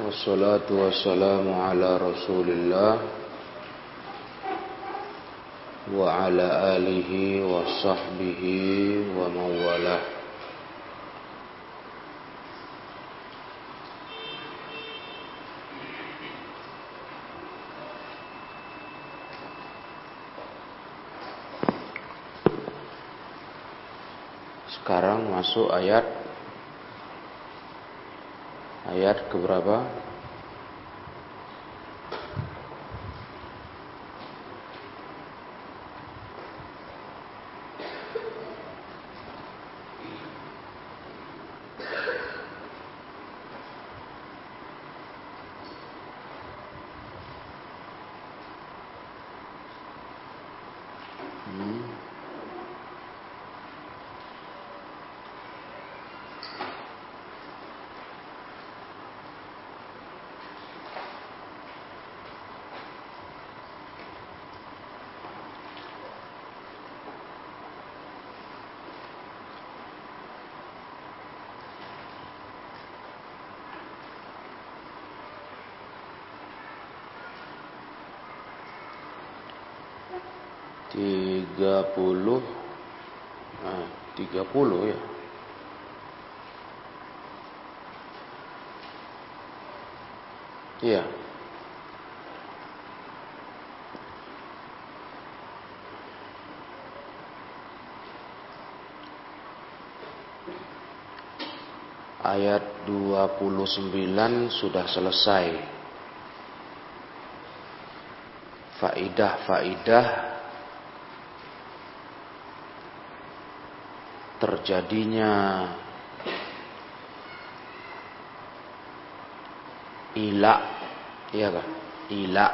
والصلاة والسلام على رسول الله وعلى آله وصحبه ومن والاه Sekarang masuk ayat ayat keberapa? tiga puluh nah, tiga puluh ya. Iya. Ayat 29 sudah selesai. Faidah-faidah terjadinya ila iya kan ila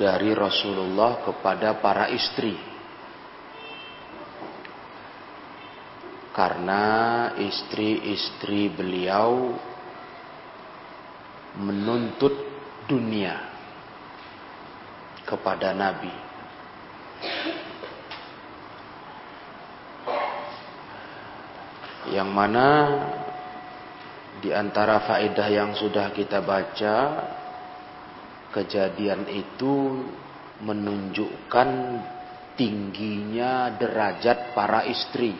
dari Rasulullah kepada para istri. Karena istri-istri beliau menuntut dunia kepada Nabi. Yang mana di antara faedah yang sudah kita baca, kejadian itu menunjukkan tingginya derajat para istri.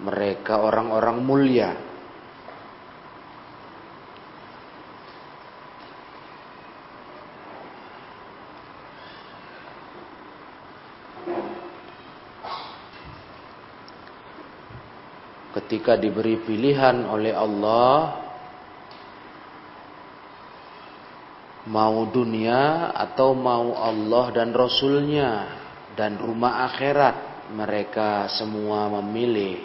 Mereka orang-orang mulia ketika diberi pilihan oleh Allah mau dunia atau mau Allah dan Rasulnya dan rumah akhirat mereka semua memilih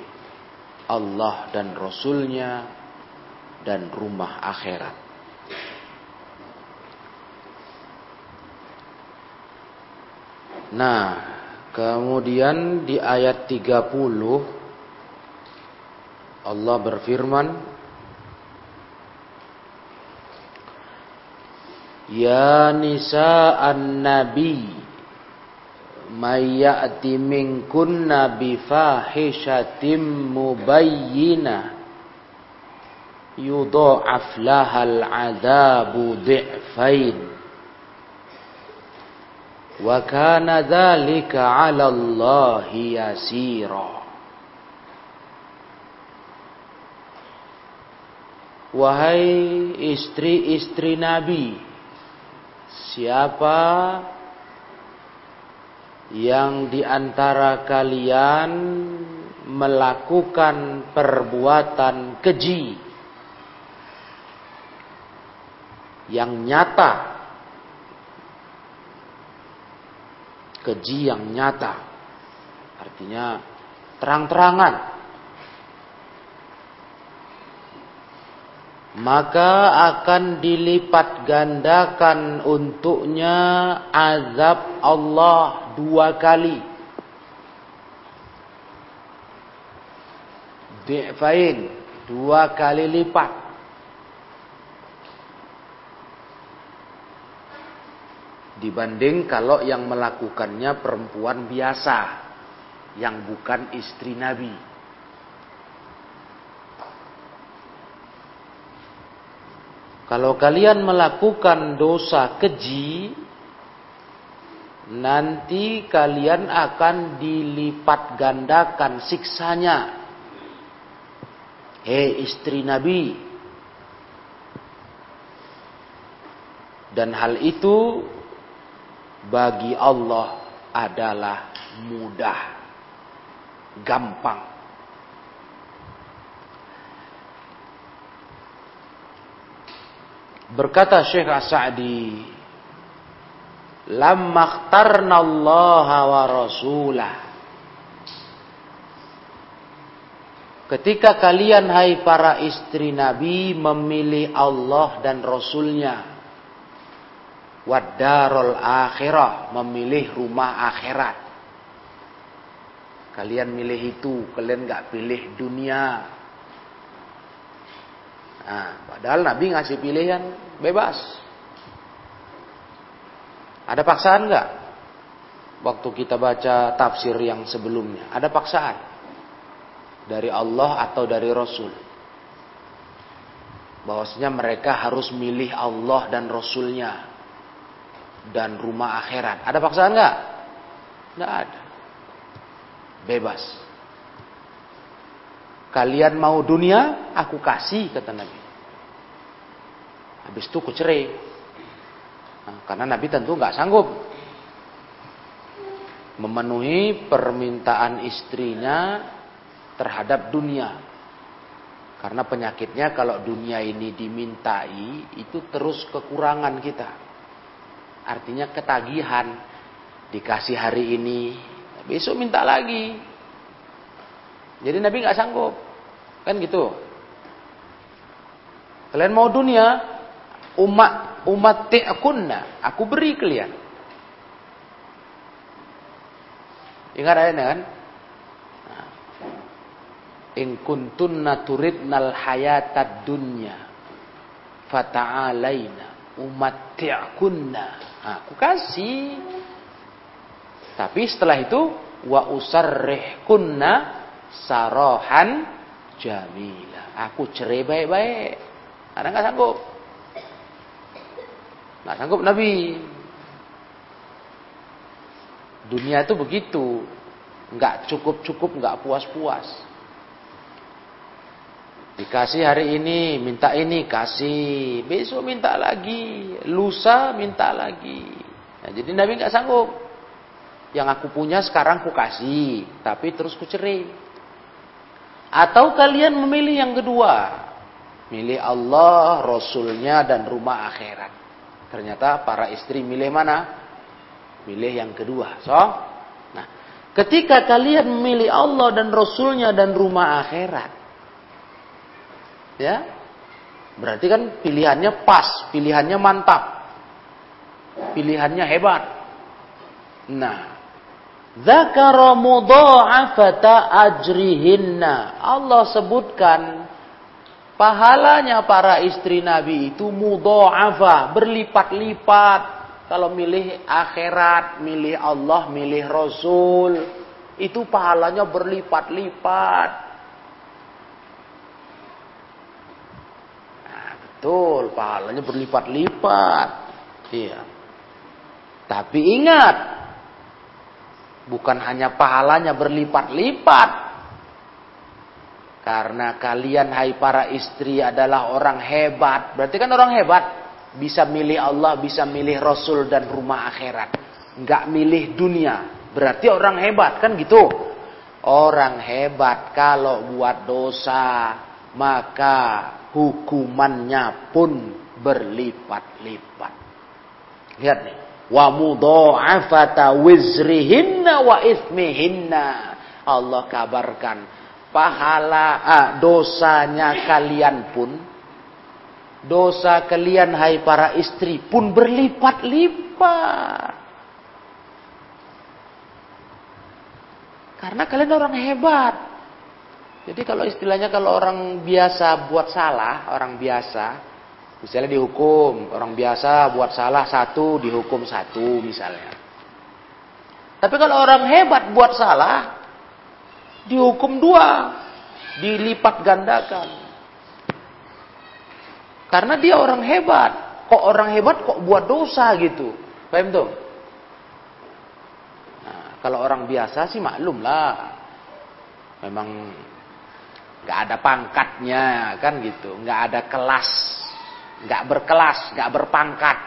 Allah dan Rasulnya dan rumah akhirat. Nah kemudian di ayat 30 Allah berfirman Ya nisa an-nabi may ya'ti minkunna bi fahishatin yudha'af lahal 'adzabu dhi'fain wa kana dzalika 'ala Allah yasira Wahai istri-istri Nabi, siapa yang di antara kalian melakukan perbuatan keji yang nyata, keji yang nyata, artinya terang-terangan maka akan dilipat gandakan untuknya azab Allah dua kali. Di'fain, dua kali lipat. Dibanding kalau yang melakukannya perempuan biasa yang bukan istri Nabi. Kalau kalian melakukan dosa keji, nanti kalian akan dilipat gandakan siksanya. Hei istri Nabi. Dan hal itu bagi Allah adalah mudah, gampang. Berkata Syekh As-Sa'di, "Lamma ikhtarna Allah wa rasulah." Ketika kalian hai para istri Nabi memilih Allah dan Rasulnya wadarul akhirah memilih rumah akhirat kalian milih itu kalian nggak pilih dunia nah, padahal Nabi ngasih pilihan bebas ada paksaan nggak waktu kita baca tafsir yang sebelumnya ada paksaan dari Allah atau dari Rasul bahwasanya mereka harus milih Allah dan Rasulnya dan rumah akhirat. Ada paksaan nggak? Nggak ada. Bebas. Kalian mau dunia, aku kasih kata Nabi. Habis itu ku cerai. Nah, karena Nabi tentu nggak sanggup memenuhi permintaan istrinya terhadap dunia. Karena penyakitnya kalau dunia ini dimintai itu terus kekurangan kita. Artinya ketagihan. Dikasih hari ini, besok minta lagi. Jadi Nabi nggak sanggup. Kan gitu. Kalian mau dunia, umat umat ti'kunna, aku beri kalian. Ingat ayatnya kan? In kuntunna turidnal hayatad dunya fata'alaina umatti'kunna Nah, aku kasih. Tapi setelah itu wa usarrih kunna sarohan jamila. Aku cerai baik-baik. Karena nggak sanggup. Nggak sanggup Nabi. Dunia itu begitu. Nggak cukup-cukup, nggak puas-puas. Dikasih hari ini, minta ini, kasih. Besok minta lagi. Lusa minta lagi. Nah, jadi Nabi nggak sanggup. Yang aku punya sekarang ku kasih. Tapi terus ku cerai. Atau kalian memilih yang kedua. Milih Allah, Rasulnya, dan rumah akhirat. Ternyata para istri milih mana? Milih yang kedua. So, nah, ketika kalian memilih Allah dan Rasulnya dan rumah akhirat Ya. Berarti kan pilihannya pas, pilihannya mantap. Pilihannya hebat. Nah, Zakara mudha'afata ajrihinna. Allah sebutkan pahalanya para istri Nabi itu mudha'afa, berlipat-lipat. Kalau milih akhirat, milih Allah, milih Rasul, itu pahalanya berlipat-lipat. Betul, pahalanya berlipat-lipat. Iya. Tapi ingat, bukan hanya pahalanya berlipat-lipat. Karena kalian hai para istri adalah orang hebat. Berarti kan orang hebat. Bisa milih Allah, bisa milih Rasul dan rumah akhirat. Enggak milih dunia. Berarti orang hebat kan gitu. Orang hebat kalau buat dosa maka hukumannya pun berlipat-lipat. Lihat nih. Wa mudha'afata wizrihinna wa ismihinna. Allah kabarkan pahala ah, dosanya kalian pun dosa kalian hai para istri pun berlipat-lipat. Karena kalian orang hebat. Jadi kalau istilahnya kalau orang biasa buat salah, orang biasa Misalnya dihukum, orang biasa buat salah satu, dihukum satu misalnya. Tapi kalau orang hebat buat salah, dihukum dua, dilipat gandakan. Karena dia orang hebat. Kok orang hebat kok buat dosa gitu. Paham tuh? Nah, kalau orang biasa sih maklum lah. Memang nggak ada pangkatnya kan gitu, nggak ada kelas, nggak berkelas, nggak berpangkat.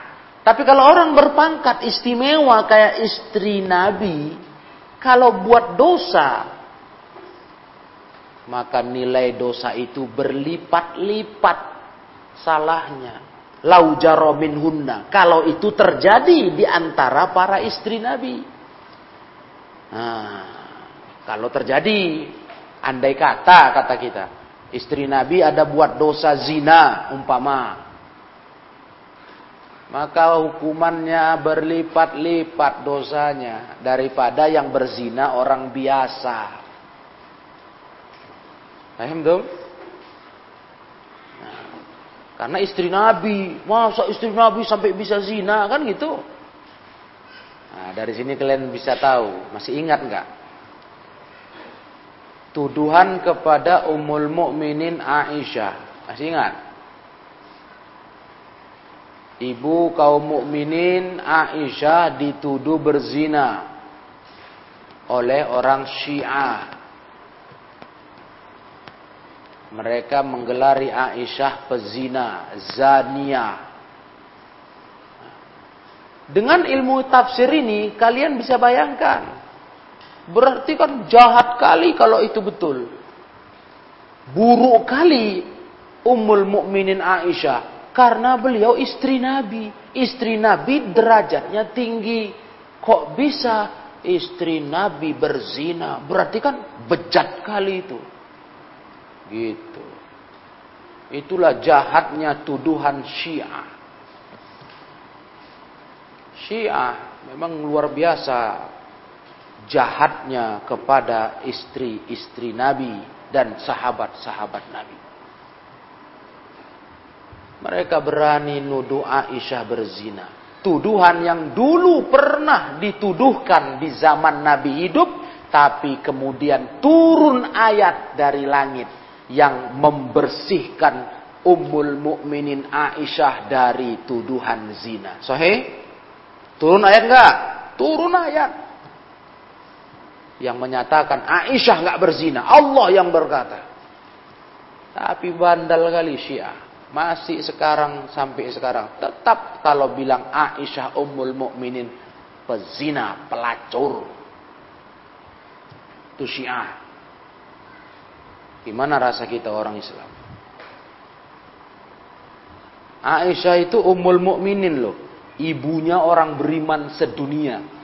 Tapi kalau orang berpangkat istimewa kayak istri Nabi, kalau buat dosa, maka nilai dosa itu berlipat-lipat salahnya. Lau jaromin hunna. Kalau itu terjadi di antara para istri Nabi. Nah, kalau terjadi Andai kata, kata kita, istri Nabi ada buat dosa zina, umpama. Maka hukumannya berlipat-lipat dosanya daripada yang berzina orang biasa. Paham dong? Nah, karena istri Nabi, masa istri Nabi sampai bisa zina kan gitu? Nah, dari sini kalian bisa tahu, masih ingat nggak? tuduhan kepada Ummul Mukminin Aisyah. Masih ingat? Ibu kaum mukminin Aisyah dituduh berzina oleh orang Syiah. Mereka menggelari Aisyah pezina, zania. Dengan ilmu tafsir ini kalian bisa bayangkan Berarti kan jahat kali kalau itu betul. Buruk kali Ummul Mukminin Aisyah karena beliau istri Nabi. Istri Nabi derajatnya tinggi. Kok bisa istri Nabi berzina? Berarti kan bejat kali itu. Gitu. Itulah jahatnya tuduhan Syiah. Syiah memang luar biasa jahatnya kepada istri-istri Nabi dan sahabat-sahabat Nabi. Mereka berani nuduh Aisyah berzina. Tuduhan yang dulu pernah dituduhkan di zaman Nabi hidup, tapi kemudian turun ayat dari langit yang membersihkan Ummul Mukminin Aisyah dari tuduhan zina. Sahih? Turun ayat enggak? Turun ayat yang menyatakan Aisyah nggak berzina. Allah yang berkata. Tapi bandal kali Syiah. Masih sekarang sampai sekarang tetap kalau bilang Aisyah Ummul Mukminin pezina, pelacur. Itu Syiah. Gimana rasa kita orang Islam? Aisyah itu Ummul Mukminin loh. Ibunya orang beriman sedunia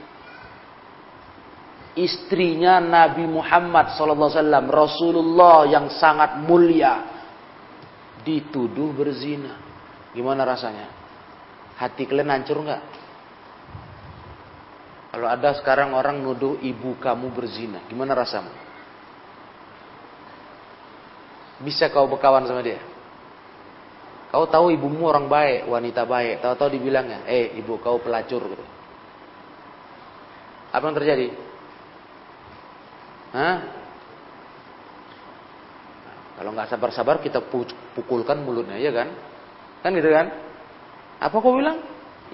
istrinya Nabi Muhammad SAW, Rasulullah yang sangat mulia, dituduh berzina. Gimana rasanya? Hati kalian hancur nggak? Kalau ada sekarang orang nuduh ibu kamu berzina, gimana rasamu? Bisa kau berkawan sama dia? Kau tahu ibumu orang baik, wanita baik. Tahu-tahu dibilangnya, eh ibu kau pelacur. Apa yang terjadi? Hah? Kalau nggak sabar-sabar kita pukulkan mulutnya, ya kan? Kan gitu kan? Apa kau bilang?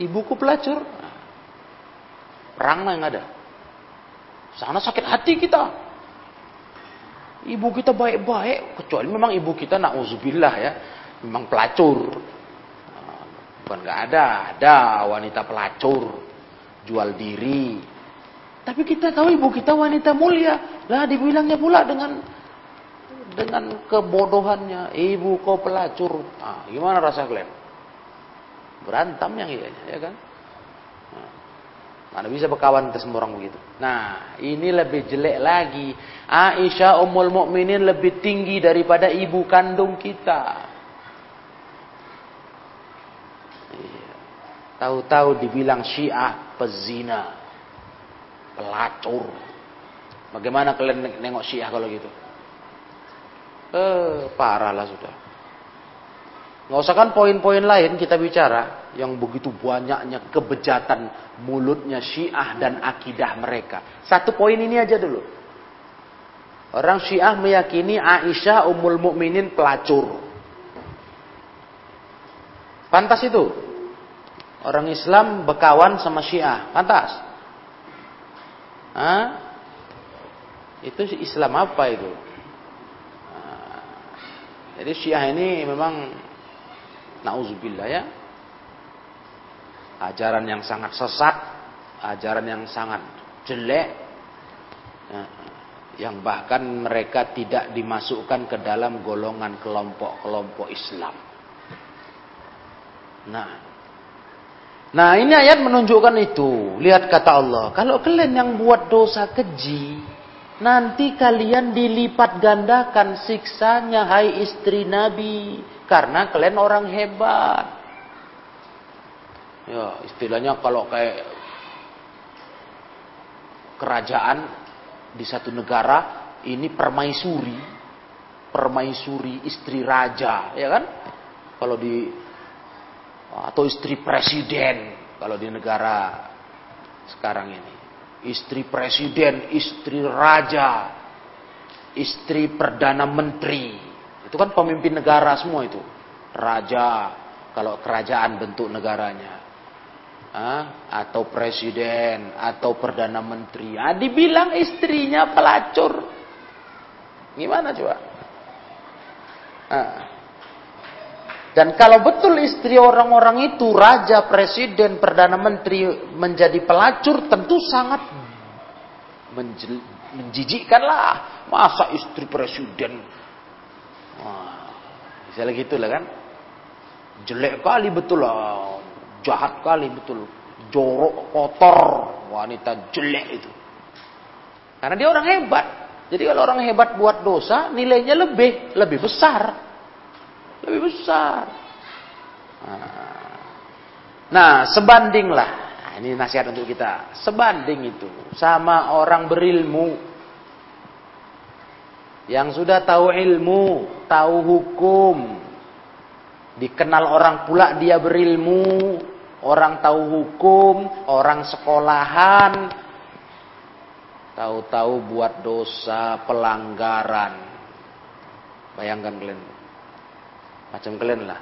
Ibuku pelacur. Perang yang ada. Sana sakit hati kita. Ibu kita baik-baik, kecuali memang ibu kita na'udzubillah ya, memang pelacur. Bukan nggak ada, ada wanita pelacur, jual diri, tapi kita tahu ibu kita wanita mulia. Lah dibilangnya pula dengan dengan kebodohannya. Ibu kau pelacur. Ah, gimana rasa kalian? Berantem yang iya, ya kan? Nah, mana bisa berkawan kita semua orang begitu. Nah, ini lebih jelek lagi. Aisyah Ummul Mukminin lebih tinggi daripada ibu kandung kita. Iya. Tahu-tahu dibilang Syiah pezina pelacur. Bagaimana kalian nengok Syiah kalau gitu? Eh, parah lah sudah. Nggak usah kan poin-poin lain kita bicara yang begitu banyaknya kebejatan mulutnya Syiah dan akidah mereka. Satu poin ini aja dulu. Orang Syiah meyakini Aisyah Ummul Mukminin pelacur. Pantas itu. Orang Islam bekawan sama Syiah, pantas. Hah? Itu Islam apa itu? Jadi Syiah ini memang Nauzubillah ya. Ajaran yang sangat sesat, ajaran yang sangat jelek, ya, yang bahkan mereka tidak dimasukkan ke dalam golongan kelompok-kelompok Islam. Nah, nah ini ayat menunjukkan itu. Lihat kata Allah, kalau kalian yang buat dosa keji, nanti kalian dilipat gandakan siksanya hai istri Nabi karena kalian orang hebat. Ya, istilahnya kalau kayak kerajaan di satu negara ini permaisuri, permaisuri istri raja, ya kan? Kalau di atau istri presiden kalau di negara sekarang ini. Istri presiden, istri raja, istri perdana menteri, itu kan pemimpin negara semua itu. Raja, kalau kerajaan bentuk negaranya. Ah, atau presiden, atau perdana menteri. Ah, dibilang istrinya pelacur. Gimana coba? Ah. Dan kalau betul istri orang-orang itu, raja, presiden, perdana menteri menjadi pelacur, tentu sangat menjijikkan lah. Masa istri presiden Wah, misalnya gitu lah kan. Jelek kali betul lah. Jahat kali betul. Jorok, kotor. Wanita jelek itu. Karena dia orang hebat. Jadi kalau orang hebat buat dosa, nilainya lebih, lebih besar. Lebih besar. Nah, sebandinglah. Nah, ini nasihat untuk kita. Sebanding itu sama orang berilmu yang sudah tahu ilmu, tahu hukum, dikenal orang pula dia berilmu, orang tahu hukum, orang sekolahan, tahu-tahu buat dosa, pelanggaran. Bayangkan kalian, macam kalian lah,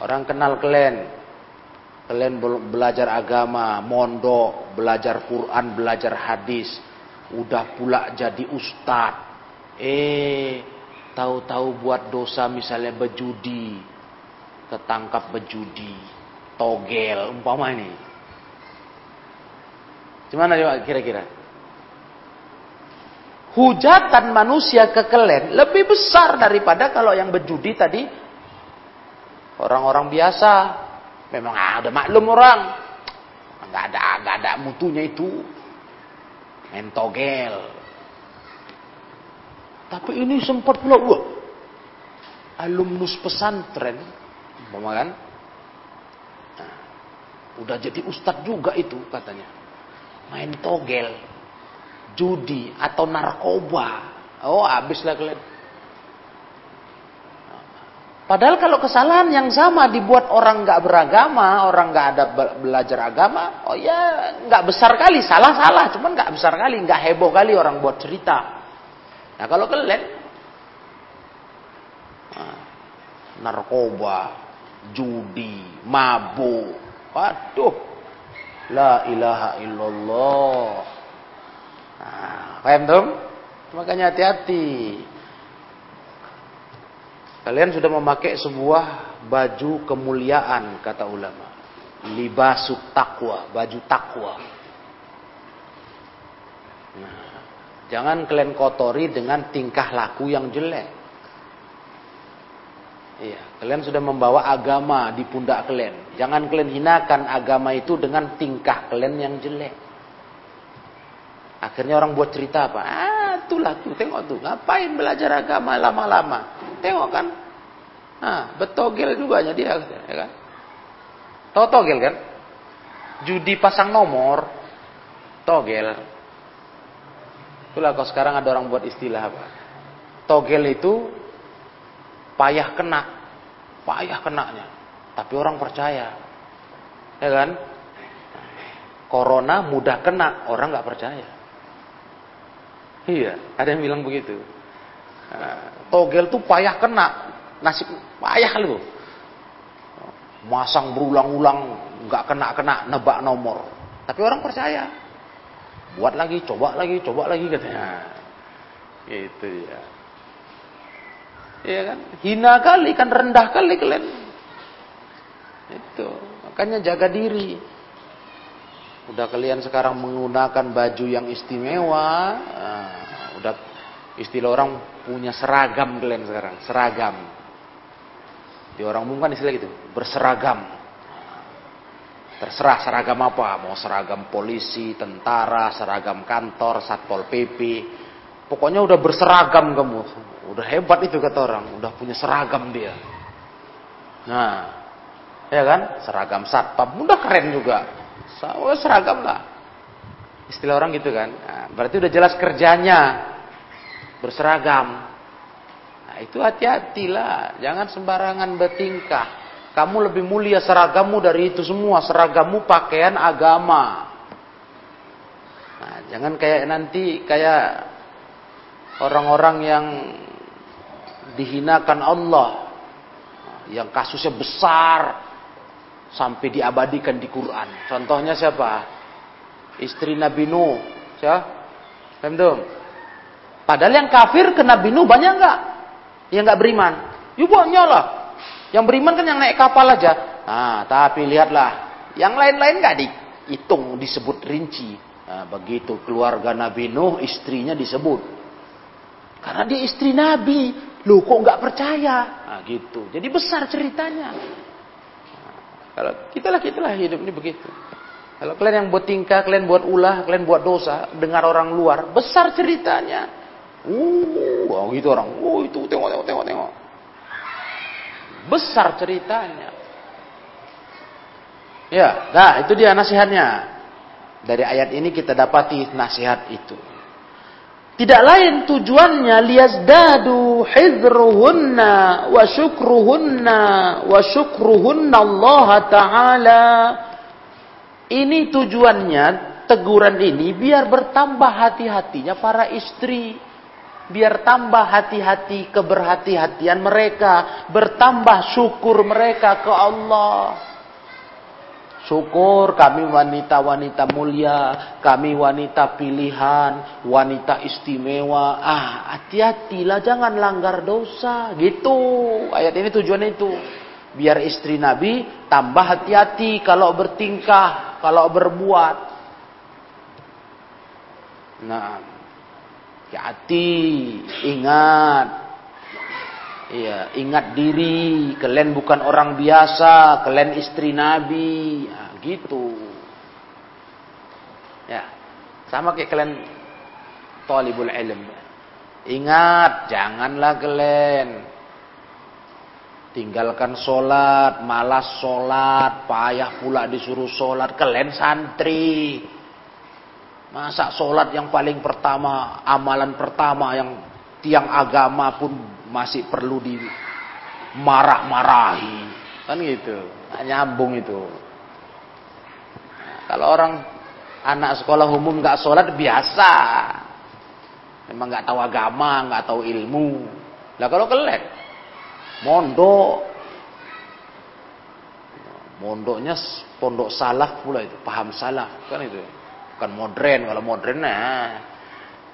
orang kenal kalian, kalian belajar agama, mondok, belajar Quran, belajar hadis, udah pula jadi ustadz Eh, tahu-tahu buat dosa misalnya berjudi, ketangkap berjudi, togel, umpama ini. Gimana coba kira-kira? Hujatan manusia ke kalian lebih besar daripada kalau yang berjudi tadi orang-orang biasa. Memang ada maklum orang, nggak ada nggak ada mutunya itu, main togel, tapi ini sempat pula wah, alumnus pesantren, umpama kan? Nah, udah jadi ustadz juga itu katanya. Main togel, judi atau narkoba. Oh, habislah kalian. Padahal kalau kesalahan yang sama dibuat orang nggak beragama, orang nggak ada belajar agama, oh ya nggak besar kali, salah salah, cuman nggak besar kali, nggak heboh kali orang buat cerita. Nah kalau kalian nah, narkoba, judi, mabuk, waduh, la ilaha illallah. Nah, paham? Makanya hati-hati. Kalian sudah memakai sebuah baju kemuliaan kata ulama. Libasut takwa, baju takwa. Nah, Jangan kalian kotori dengan tingkah laku yang jelek. Iya, kalian sudah membawa agama di pundak kalian. Jangan kalian hinakan agama itu dengan tingkah kalian yang jelek. Akhirnya orang buat cerita apa? Ah, itulah tuh, tengok tuh. Ngapain belajar agama lama-lama? Tengok kan? Ah, betogel juga dia, ya kan? Tahu togel kan? Judi pasang nomor, togel. Itulah kalau sekarang ada orang buat istilah apa? Togel itu payah kena. payah kenanya. Tapi orang percaya. Ya kan? Corona mudah kena, orang nggak percaya. Iya, ada yang bilang begitu. Togel tuh payah kena, nasib payah lu. Masang berulang-ulang, nggak kena-kena, nebak nomor. Tapi orang percaya. Buat lagi, coba lagi, coba lagi katanya. Itu ya. Iya kan? Hina kali kan rendah kali kalian. Itu. Makanya jaga diri. Udah kalian sekarang menggunakan baju yang istimewa, nah, udah istilah orang punya seragam kalian sekarang, seragam. Di orang umum kan istilah gitu, berseragam. Terserah seragam apa, mau seragam polisi, tentara, seragam kantor, satpol pp. Pokoknya udah berseragam kamu. Udah hebat itu kata orang, udah punya seragam dia. Nah, ya kan? Seragam satpam, udah keren juga. Oh, seragam lah. Istilah orang gitu kan. Nah, berarti udah jelas kerjanya. Berseragam. Nah, itu hati-hatilah. Jangan sembarangan bertingkah. Kamu lebih mulia seragammu dari itu semua. Seragammu pakaian agama. Nah, jangan kayak nanti kayak orang-orang yang dihinakan Allah. Yang kasusnya besar sampai diabadikan di Quran. Contohnya siapa? Istri Nabi Nuh. Siapa? Paham Padahal yang kafir ke Nabi Nuh banyak enggak? Yang enggak beriman. Ya banyak lah. Yang beriman kan yang naik kapal aja. Nah, tapi lihatlah. Yang lain-lain enggak dihitung, disebut rinci. Nah, begitu keluarga Nabi Nuh, istrinya disebut. Karena dia istri Nabi. Loh kok enggak percaya? Nah, gitu. Jadi besar ceritanya. Kalau kita lah kita lah hidup ini begitu. Kalau kalian yang buat tingkah, kalian buat ulah, kalian buat dosa, dengar orang luar, besar ceritanya. Uh, gitu orang. Uh, itu tengok tengok tengok tengok. Besar ceritanya. Ya, nah itu dia nasihatnya. Dari ayat ini kita dapati nasihat itu. Tidak lain tujuannya liyazdadu hizruhunna wa syukruhunna wa syukruhunna Allah Ta'ala. Ini tujuannya, teguran ini biar bertambah hati-hatinya para istri. Biar tambah hati-hati keberhati-hatian mereka. Bertambah syukur mereka ke Allah. Syukur kami wanita-wanita mulia, kami wanita pilihan, wanita istimewa. Ah, hati-hatilah jangan langgar dosa. Gitu. Ayat ini tujuannya itu. Biar istri Nabi tambah hati-hati kalau bertingkah, kalau berbuat. Nah, hati, ingat Iya, ingat diri, kalian bukan orang biasa, kalian istri Nabi, ya, gitu. Ya, sama kayak kalian talibul ilm. Ingat, janganlah kalian tinggalkan sholat, malas sholat, payah pula disuruh sholat, kalian santri. Masa sholat yang paling pertama, amalan pertama yang tiang agama pun masih perlu di marah-marahi kan gitu nah, nyambung itu. Nah, kalau orang anak sekolah umum nggak sholat biasa. Memang nggak tahu agama nggak tahu ilmu. Lah kalau kelek mondok. Mondoknya pondok salaf pula itu paham salaf kan itu bukan modern kalau modern nah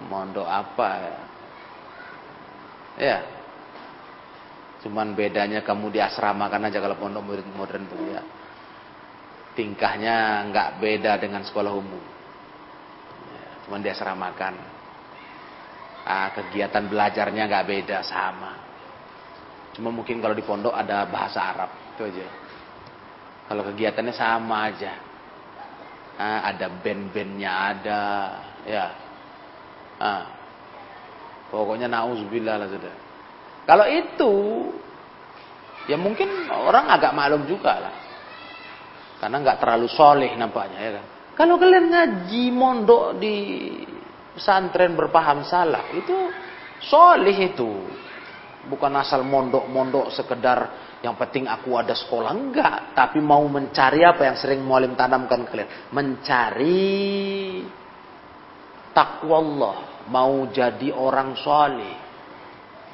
mondok apa ya, Cuman bedanya kamu di asrama kan aja kalau pondok modern, tuh ya. Tingkahnya nggak beda dengan sekolah umum. Ya, cuman diasramakan. Ah, kegiatan belajarnya nggak beda sama. Cuma mungkin kalau di pondok ada bahasa Arab itu aja. Kalau kegiatannya sama aja. Ah, ada band-bandnya ada, ya. Ah, pokoknya nauzubillah lah sudah. Kalau itu, ya mungkin orang agak maklum juga lah. Karena nggak terlalu soleh nampaknya ya kan. Kalau kalian ngaji mondok di pesantren berpaham salah, itu soleh itu. Bukan asal mondok-mondok sekedar Yang penting aku ada sekolah enggak, tapi mau mencari apa yang sering mualim tanamkan kalian? Mencari takwa Allah, mau jadi orang soleh.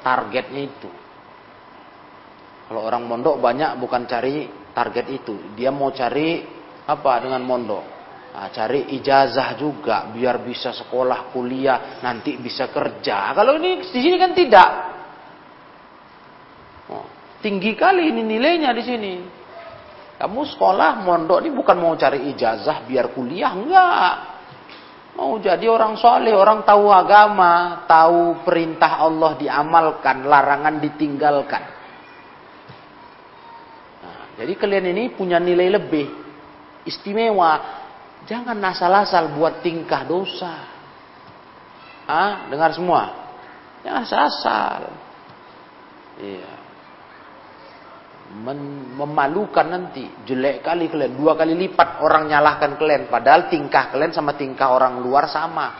Targetnya itu. Kalau orang mondok banyak bukan cari target itu, dia mau cari apa dengan mondok? Nah, cari ijazah juga biar bisa sekolah kuliah nanti bisa kerja. Kalau ini di sini kan tidak. Oh, tinggi kali ini nilainya di sini. Kamu sekolah mondok ini bukan mau cari ijazah biar kuliah enggak. Mau jadi orang soleh, orang tahu agama, tahu perintah Allah diamalkan, larangan ditinggalkan. Nah, jadi kalian ini punya nilai lebih istimewa Jangan asal-asal buat tingkah dosa. Ah, dengar semua. Jangan asal-asal. Iya. Memalukan nanti. Jelek kali kalian. Dua kali lipat orang nyalahkan kalian. Padahal tingkah kalian sama tingkah orang luar sama.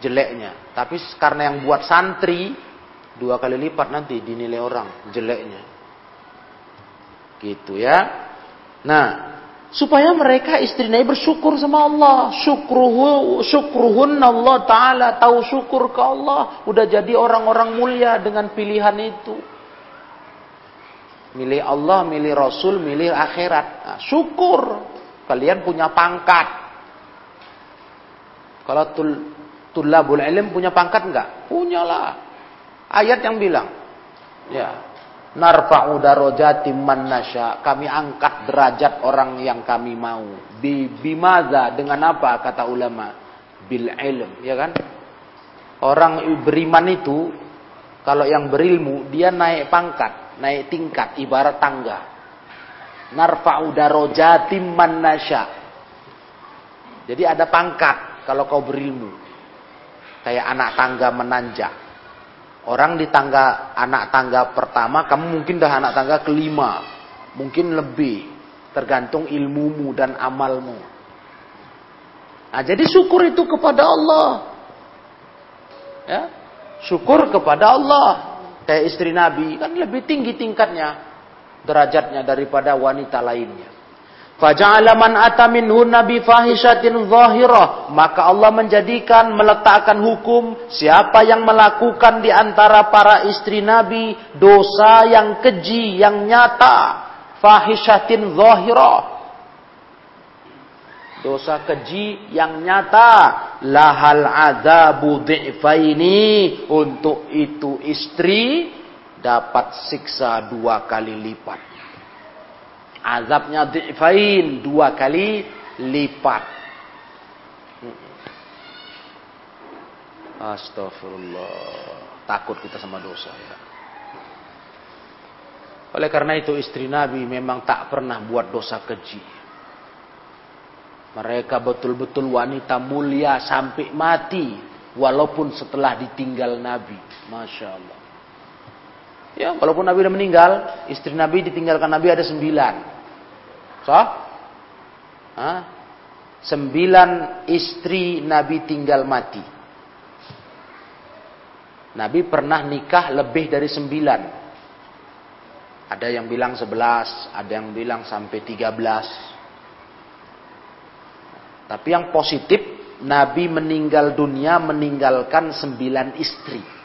Jeleknya. Tapi karena yang buat santri. Dua kali lipat nanti dinilai orang. Jeleknya. Gitu ya. Nah supaya mereka istri Nabi bersyukur sama Allah syukruhu syukruhun Allah taala tahu syukur ke Allah udah jadi orang-orang mulia dengan pilihan itu milih Allah milih Rasul milih akhirat nah, syukur kalian punya pangkat kalau tul tulabul ilm punya pangkat enggak punyalah ayat yang bilang ya narfa'u darajati man nasya. Kami angkat derajat orang yang kami mau. Bi bimaza dengan apa kata ulama? Bil ilm, ya kan? Orang beriman itu kalau yang berilmu dia naik pangkat, naik tingkat ibarat tangga. Narfa'u darajati man nasya. Jadi ada pangkat kalau kau berilmu. Kayak anak tangga menanjak Orang di tangga anak tangga pertama, kamu mungkin dah anak tangga kelima, mungkin lebih, tergantung ilmumu dan amalmu. Nah, jadi syukur itu kepada Allah. Ya, syukur kepada Allah. Kayak istri Nabi kan lebih tinggi tingkatnya, derajatnya daripada wanita lainnya. Faja'ala man ata minhunna bi fahishatin zahirah. Maka Allah menjadikan, meletakkan hukum siapa yang melakukan di antara para istri Nabi dosa yang keji, yang nyata. Fahishatin zahirah. Dosa keji yang nyata. Lahal adabu dhi'faini. Untuk itu istri dapat siksa dua kali lipat. Azabnya di'fain dua kali lipat. Astagfirullah. Takut kita sama dosa ya. Oleh karena itu istri Nabi memang tak pernah buat dosa keji. Mereka betul-betul wanita mulia sampai mati. Walaupun setelah ditinggal Nabi. Masya Allah. Ya, walaupun Nabi sudah meninggal, istri Nabi ditinggalkan Nabi ada sembilan. So, Hah? sembilan istri Nabi tinggal mati. Nabi pernah nikah lebih dari sembilan. Ada yang bilang sebelas, ada yang bilang sampai tiga belas. Tapi yang positif, Nabi meninggal dunia meninggalkan sembilan istri.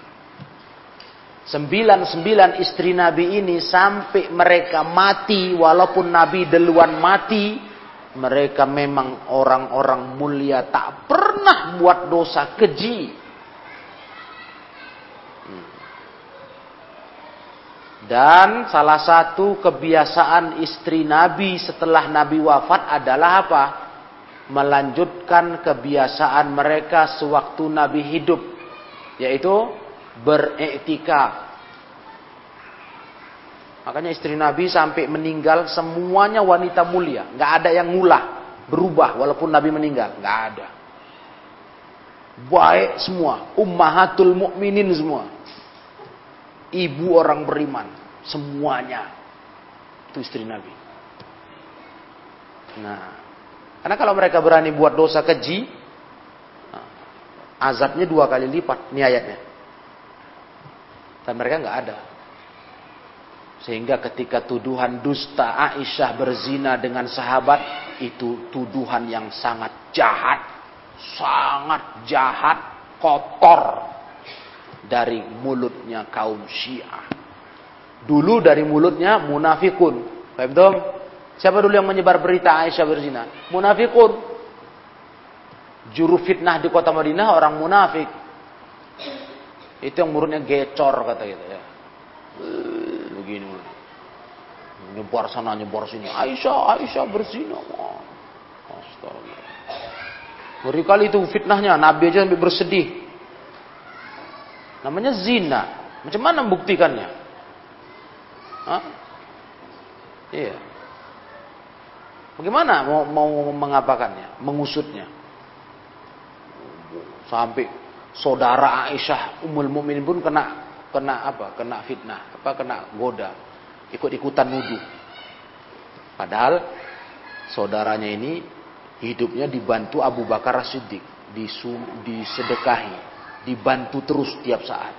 Sembilan-sembilan istri Nabi ini sampai mereka mati walaupun Nabi duluan mati. Mereka memang orang-orang mulia tak pernah buat dosa keji. Hmm. Dan salah satu kebiasaan istri Nabi setelah Nabi wafat adalah apa? Melanjutkan kebiasaan mereka sewaktu Nabi hidup. Yaitu beriktikaf. Makanya istri Nabi sampai meninggal semuanya wanita mulia, nggak ada yang ngulah, berubah walaupun Nabi meninggal, nggak ada. Baik semua, ummahatul mukminin semua. Ibu orang beriman, semuanya. Itu istri Nabi. Nah, karena kalau mereka berani buat dosa keji, azabnya dua kali lipat, ini ayatnya. Dan mereka nggak ada. Sehingga ketika tuduhan dusta Aisyah berzina dengan sahabat itu tuduhan yang sangat jahat, sangat jahat, kotor dari mulutnya kaum Syiah. Dulu dari mulutnya munafikun. Paham Siapa dulu yang menyebar berita Aisyah berzina? Munafikun. Juru fitnah di kota Madinah orang munafik. Itu yang mulutnya gecor kata gitu ya begini nyebar sana nyebar sini Aisyah Aisyah berzina Astaga. Ngeri kali itu fitnahnya Nabi aja sampai bersedih namanya zina macam mana membuktikannya Hah? iya bagaimana mau, mau mengapakannya mengusutnya sampai saudara Aisyah Ummul Mukminin pun kena kena apa? Kena fitnah, apa kena goda, ikut-ikutan nuduh. Padahal saudaranya ini hidupnya dibantu Abu Bakar Siddiq, disedekahi, dibantu terus tiap saat.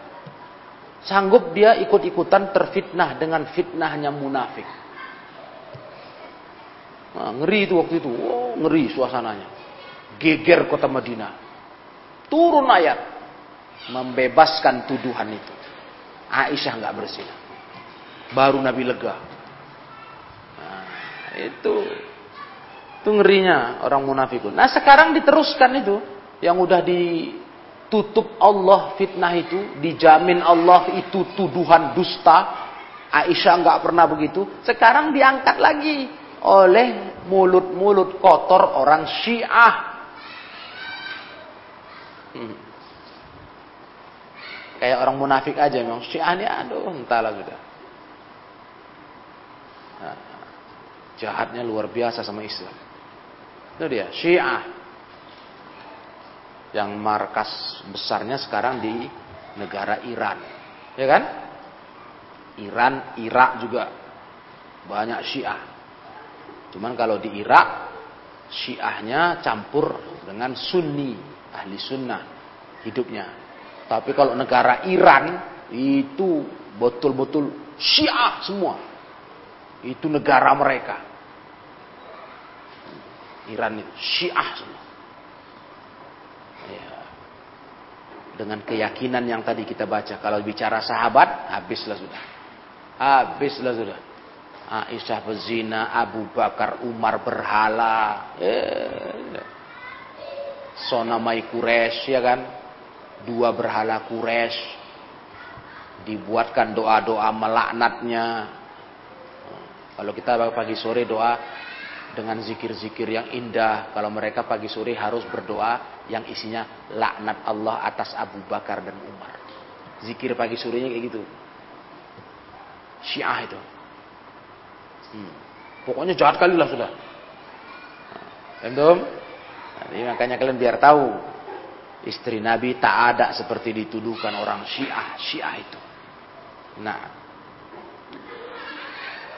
Sanggup dia ikut-ikutan terfitnah dengan fitnahnya munafik. Nah, ngeri itu waktu itu, oh, ngeri suasananya. Geger kota Madinah. Turun ayat membebaskan tuduhan itu. Aisyah nggak berzina. Baru Nabi lega. Nah, itu itu ngerinya orang munafikun. Nah sekarang diteruskan itu yang udah ditutup Allah fitnah itu, dijamin Allah itu tuduhan dusta. Aisyah nggak pernah begitu. Sekarang diangkat lagi oleh mulut-mulut kotor orang Syiah. Hmm. Kayak orang munafik aja memang. Syiah ini aduh entahlah sudah. Jahatnya luar biasa sama Islam. Itu dia, Syiah. Yang markas besarnya sekarang di negara Iran. Ya kan? Iran, Irak juga banyak Syiah. Cuman kalau di Irak Syiahnya campur dengan Sunni, ahli sunnah hidupnya. Tapi kalau negara Iran itu betul-betul Syiah semua. Itu negara mereka. Iran itu Syiah semua. Ya. Dengan keyakinan yang tadi kita baca. Kalau bicara sahabat, habislah sudah. Habislah sudah. Aisyah berzina, Abu Bakar, Umar berhala. Ya. Sonamai Quraisy ya kan? Dua berhala Quraisy dibuatkan doa-doa melaknatnya. Kalau kita pagi sore doa dengan zikir-zikir yang indah. Kalau mereka pagi sore harus berdoa yang isinya laknat Allah atas Abu Bakar dan Umar. Zikir pagi sorenya kayak gitu. Syiah itu hmm. pokoknya jahat kali lah sudah Nah, Jadi makanya kalian biar tahu Istri Nabi tak ada seperti dituduhkan orang Syiah, Syiah itu. Nah.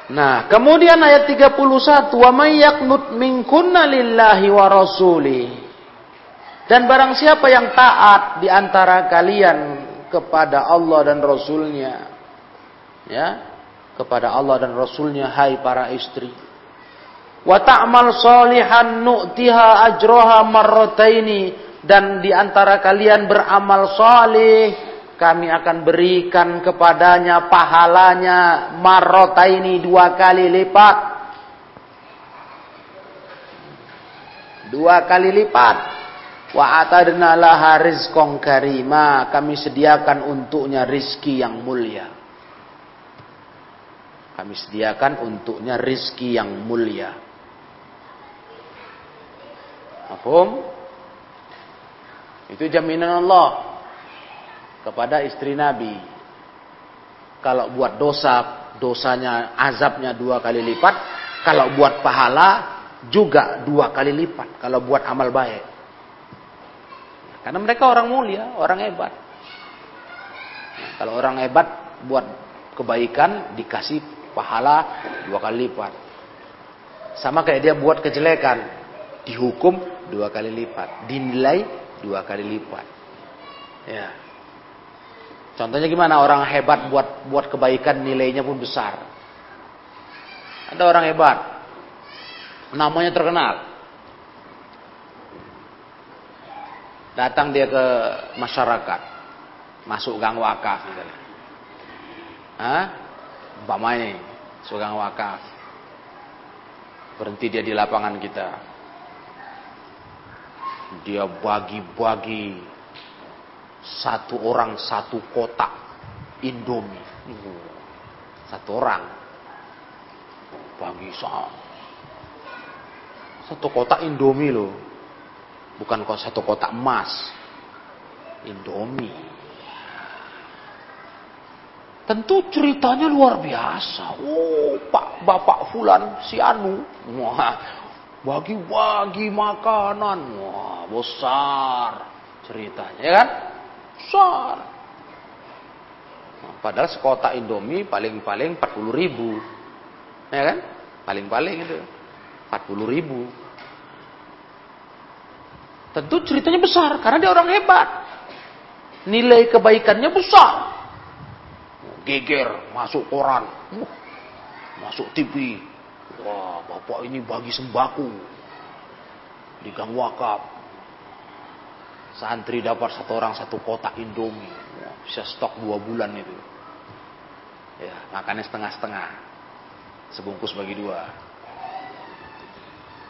Nah, kemudian ayat 31, "Wa may yaqnut minkunna lillahi wa rasuli." Dan barang siapa yang taat di antara kalian kepada Allah dan Rasulnya, ya, kepada Allah dan Rasulnya, hai para istri, wa ta'mal salihan nu'tiha ajroha marrataini dan di antara kalian beramal saleh kami akan berikan kepadanya pahalanya marota ini dua kali lipat. Dua kali lipat. Wa atadna laha rizqan karima. Kami sediakan untuknya rizki yang mulia kami sediakan untuknya rizki yang mulia Mahfum? Itu jaminan Allah kepada istri Nabi. Kalau buat dosa, dosanya azabnya dua kali lipat. Kalau buat pahala juga dua kali lipat. Kalau buat amal baik. Karena mereka orang mulia, orang hebat. Kalau orang hebat buat kebaikan dikasih pahala dua kali lipat. Sama kayak dia buat kejelekan, dihukum dua kali lipat, dinilai dua kali lipat. Ya. Contohnya gimana orang hebat buat buat kebaikan nilainya pun besar. Ada orang hebat. Namanya terkenal. Datang dia ke masyarakat. Masuk gang wakaf. Hah? Bamai, masuk gang wakaf. Berhenti dia di lapangan kita. Dia bagi-bagi satu orang satu kotak Indomie. Satu orang bagi satu kotak Indomie loh. Bukan satu kotak emas. Indomie. Tentu ceritanya luar biasa. Oh, Pak Bapak Fulan si Anu. Wah, bagi-bagi makanan. Wah, besar ceritanya, ya kan? Besar. Nah, padahal sekotak Indomie paling-paling 40 ribu. Ya kan? Paling-paling itu. 40 ribu. Tentu ceritanya besar karena dia orang hebat. Nilai kebaikannya besar. Geger, masuk koran. Masuk TV. Wah, bapak ini bagi sembako. Di gang wakaf. Santri dapat satu orang satu kotak Indomie. Wah, bisa stok dua bulan itu. Ya, makannya setengah-setengah. Sebungkus bagi dua.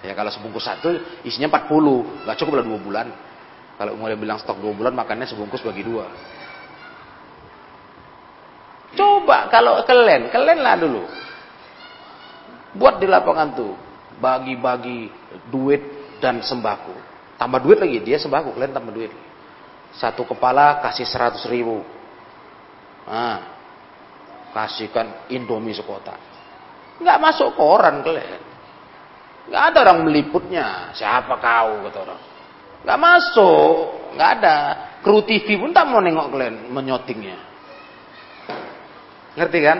Ya kalau sebungkus satu isinya 40, nggak cukup lah dua bulan. Kalau mulai bilang stok dua bulan makannya sebungkus bagi dua. Coba kalau kalian, kalian lah dulu. Buat di lapangan tuh, bagi-bagi duit dan sembako. Tambah duit lagi, dia sembako, kalian tambah duit. Satu kepala kasih 100 ribu. Nah, kasihkan Indomie sekotak. Nggak masuk koran kalian. Nggak ada orang meliputnya. Siapa kau kata orang. Nggak masuk. Nggak ada. Kru TV pun tak mau nengok kalian menyotingnya. Ngerti kan?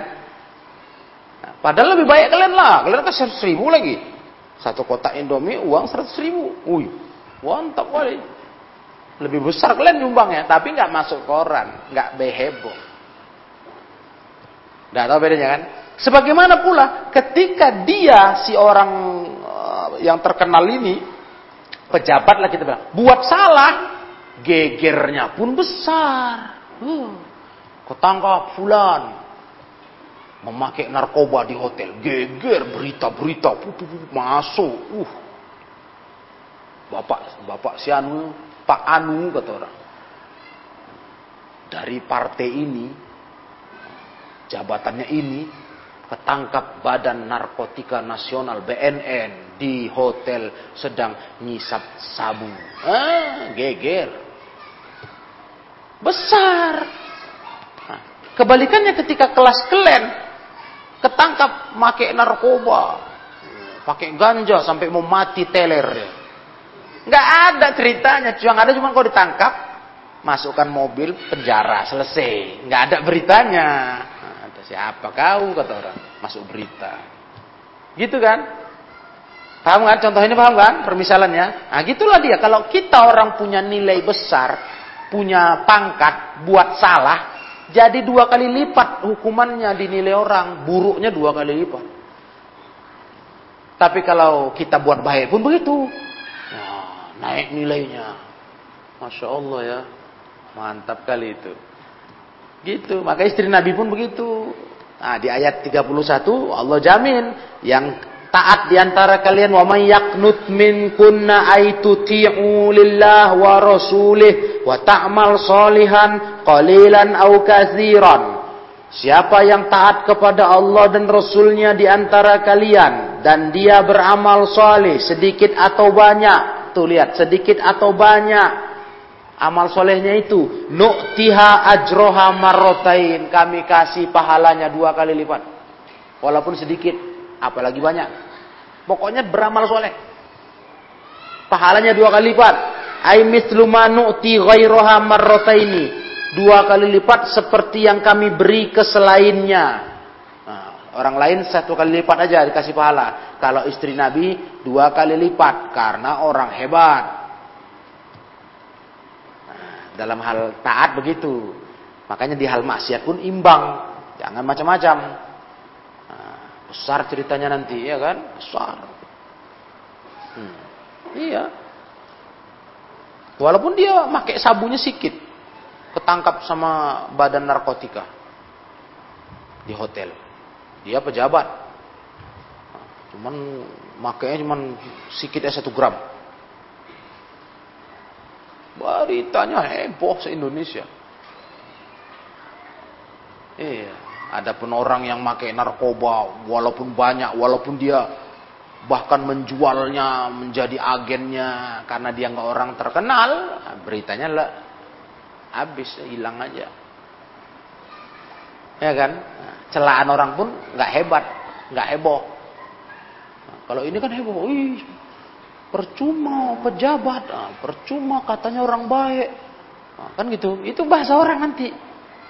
Nah, padahal lebih baik kalian lah. Kalian kasih seratus ribu lagi. Satu kotak Indomie uang seratus ribu. Wih, mantap kali. Lebih besar kalian nyumbangnya. Tapi nggak masuk koran. Nggak beheboh. Nggak tahu bedanya kan? Sebagaimana pula ketika dia si orang yang terkenal ini, pejabat lah kita bilang, buat salah, gegernya pun besar. Uh, ketangkap fulan, memakai narkoba di hotel, geger berita-berita, masuk. Uh, bapak, bapak si Anu, Pak Anu kata orang. Dari partai ini, jabatannya ini, ketangkap Badan Narkotika Nasional BNN di hotel sedang ngisap sabu. Ah, geger. Besar. Kebalikannya ketika kelas kelen ketangkap make narkoba, pakai ganja sampai mau mati teler. Nggak ada ceritanya, cuma ada cuma kau ditangkap, masukkan mobil penjara selesai, nggak ada beritanya. Siapa kau kata orang masuk berita. Gitu kan? Paham kan? Contoh ini paham kan? Permisalannya. Nah gitulah dia. Kalau kita orang punya nilai besar, punya pangkat, buat salah, jadi dua kali lipat hukumannya dinilai orang. Buruknya dua kali lipat. Tapi kalau kita buat baik pun begitu. Ya, naik nilainya. Masya Allah ya. Mantap kali itu. Gitu. Maka istri Nabi pun begitu. Nah, di ayat 31 Allah jamin yang taat di antara kalian wa may yaqnut kunna aituti'u lillah wa rasulih wa ta'mal salihan qalilan aw katsiran. Siapa yang taat kepada Allah dan Rasulnya di antara kalian dan dia beramal saleh sedikit atau banyak, tuh lihat sedikit atau banyak Amal solehnya itu nu'tiha ajroha marrotain. Kami kasih pahalanya dua kali lipat. Walaupun sedikit, apalagi banyak. Pokoknya beramal soleh. Pahalanya dua kali lipat. Ay mislu nu'ti ghairoha marrotaini. Dua kali lipat seperti yang kami beri ke selainnya. Nah, orang lain satu kali lipat aja dikasih pahala. Kalau istri Nabi dua kali lipat karena orang hebat. Dalam hal taat begitu. Makanya di hal maksiat pun imbang. Jangan macam-macam. Besar ceritanya nanti, ya kan? Besar. Hmm. Iya. Walaupun dia pakai sabunya sikit, ketangkap sama badan narkotika di hotel. Dia pejabat. Cuman makanya cuman sikit ya satu gram. Beritanya heboh se-Indonesia. Iya, ada pun orang yang pakai narkoba walaupun banyak, walaupun dia bahkan menjualnya menjadi agennya karena dia nggak orang terkenal, beritanya lah habis hilang aja. Ya kan? Celaan orang pun nggak hebat, nggak heboh. Kalau ini kan heboh, wih, percuma pejabat, nah, percuma katanya orang baik, nah, kan gitu. Itu bahasa orang nanti.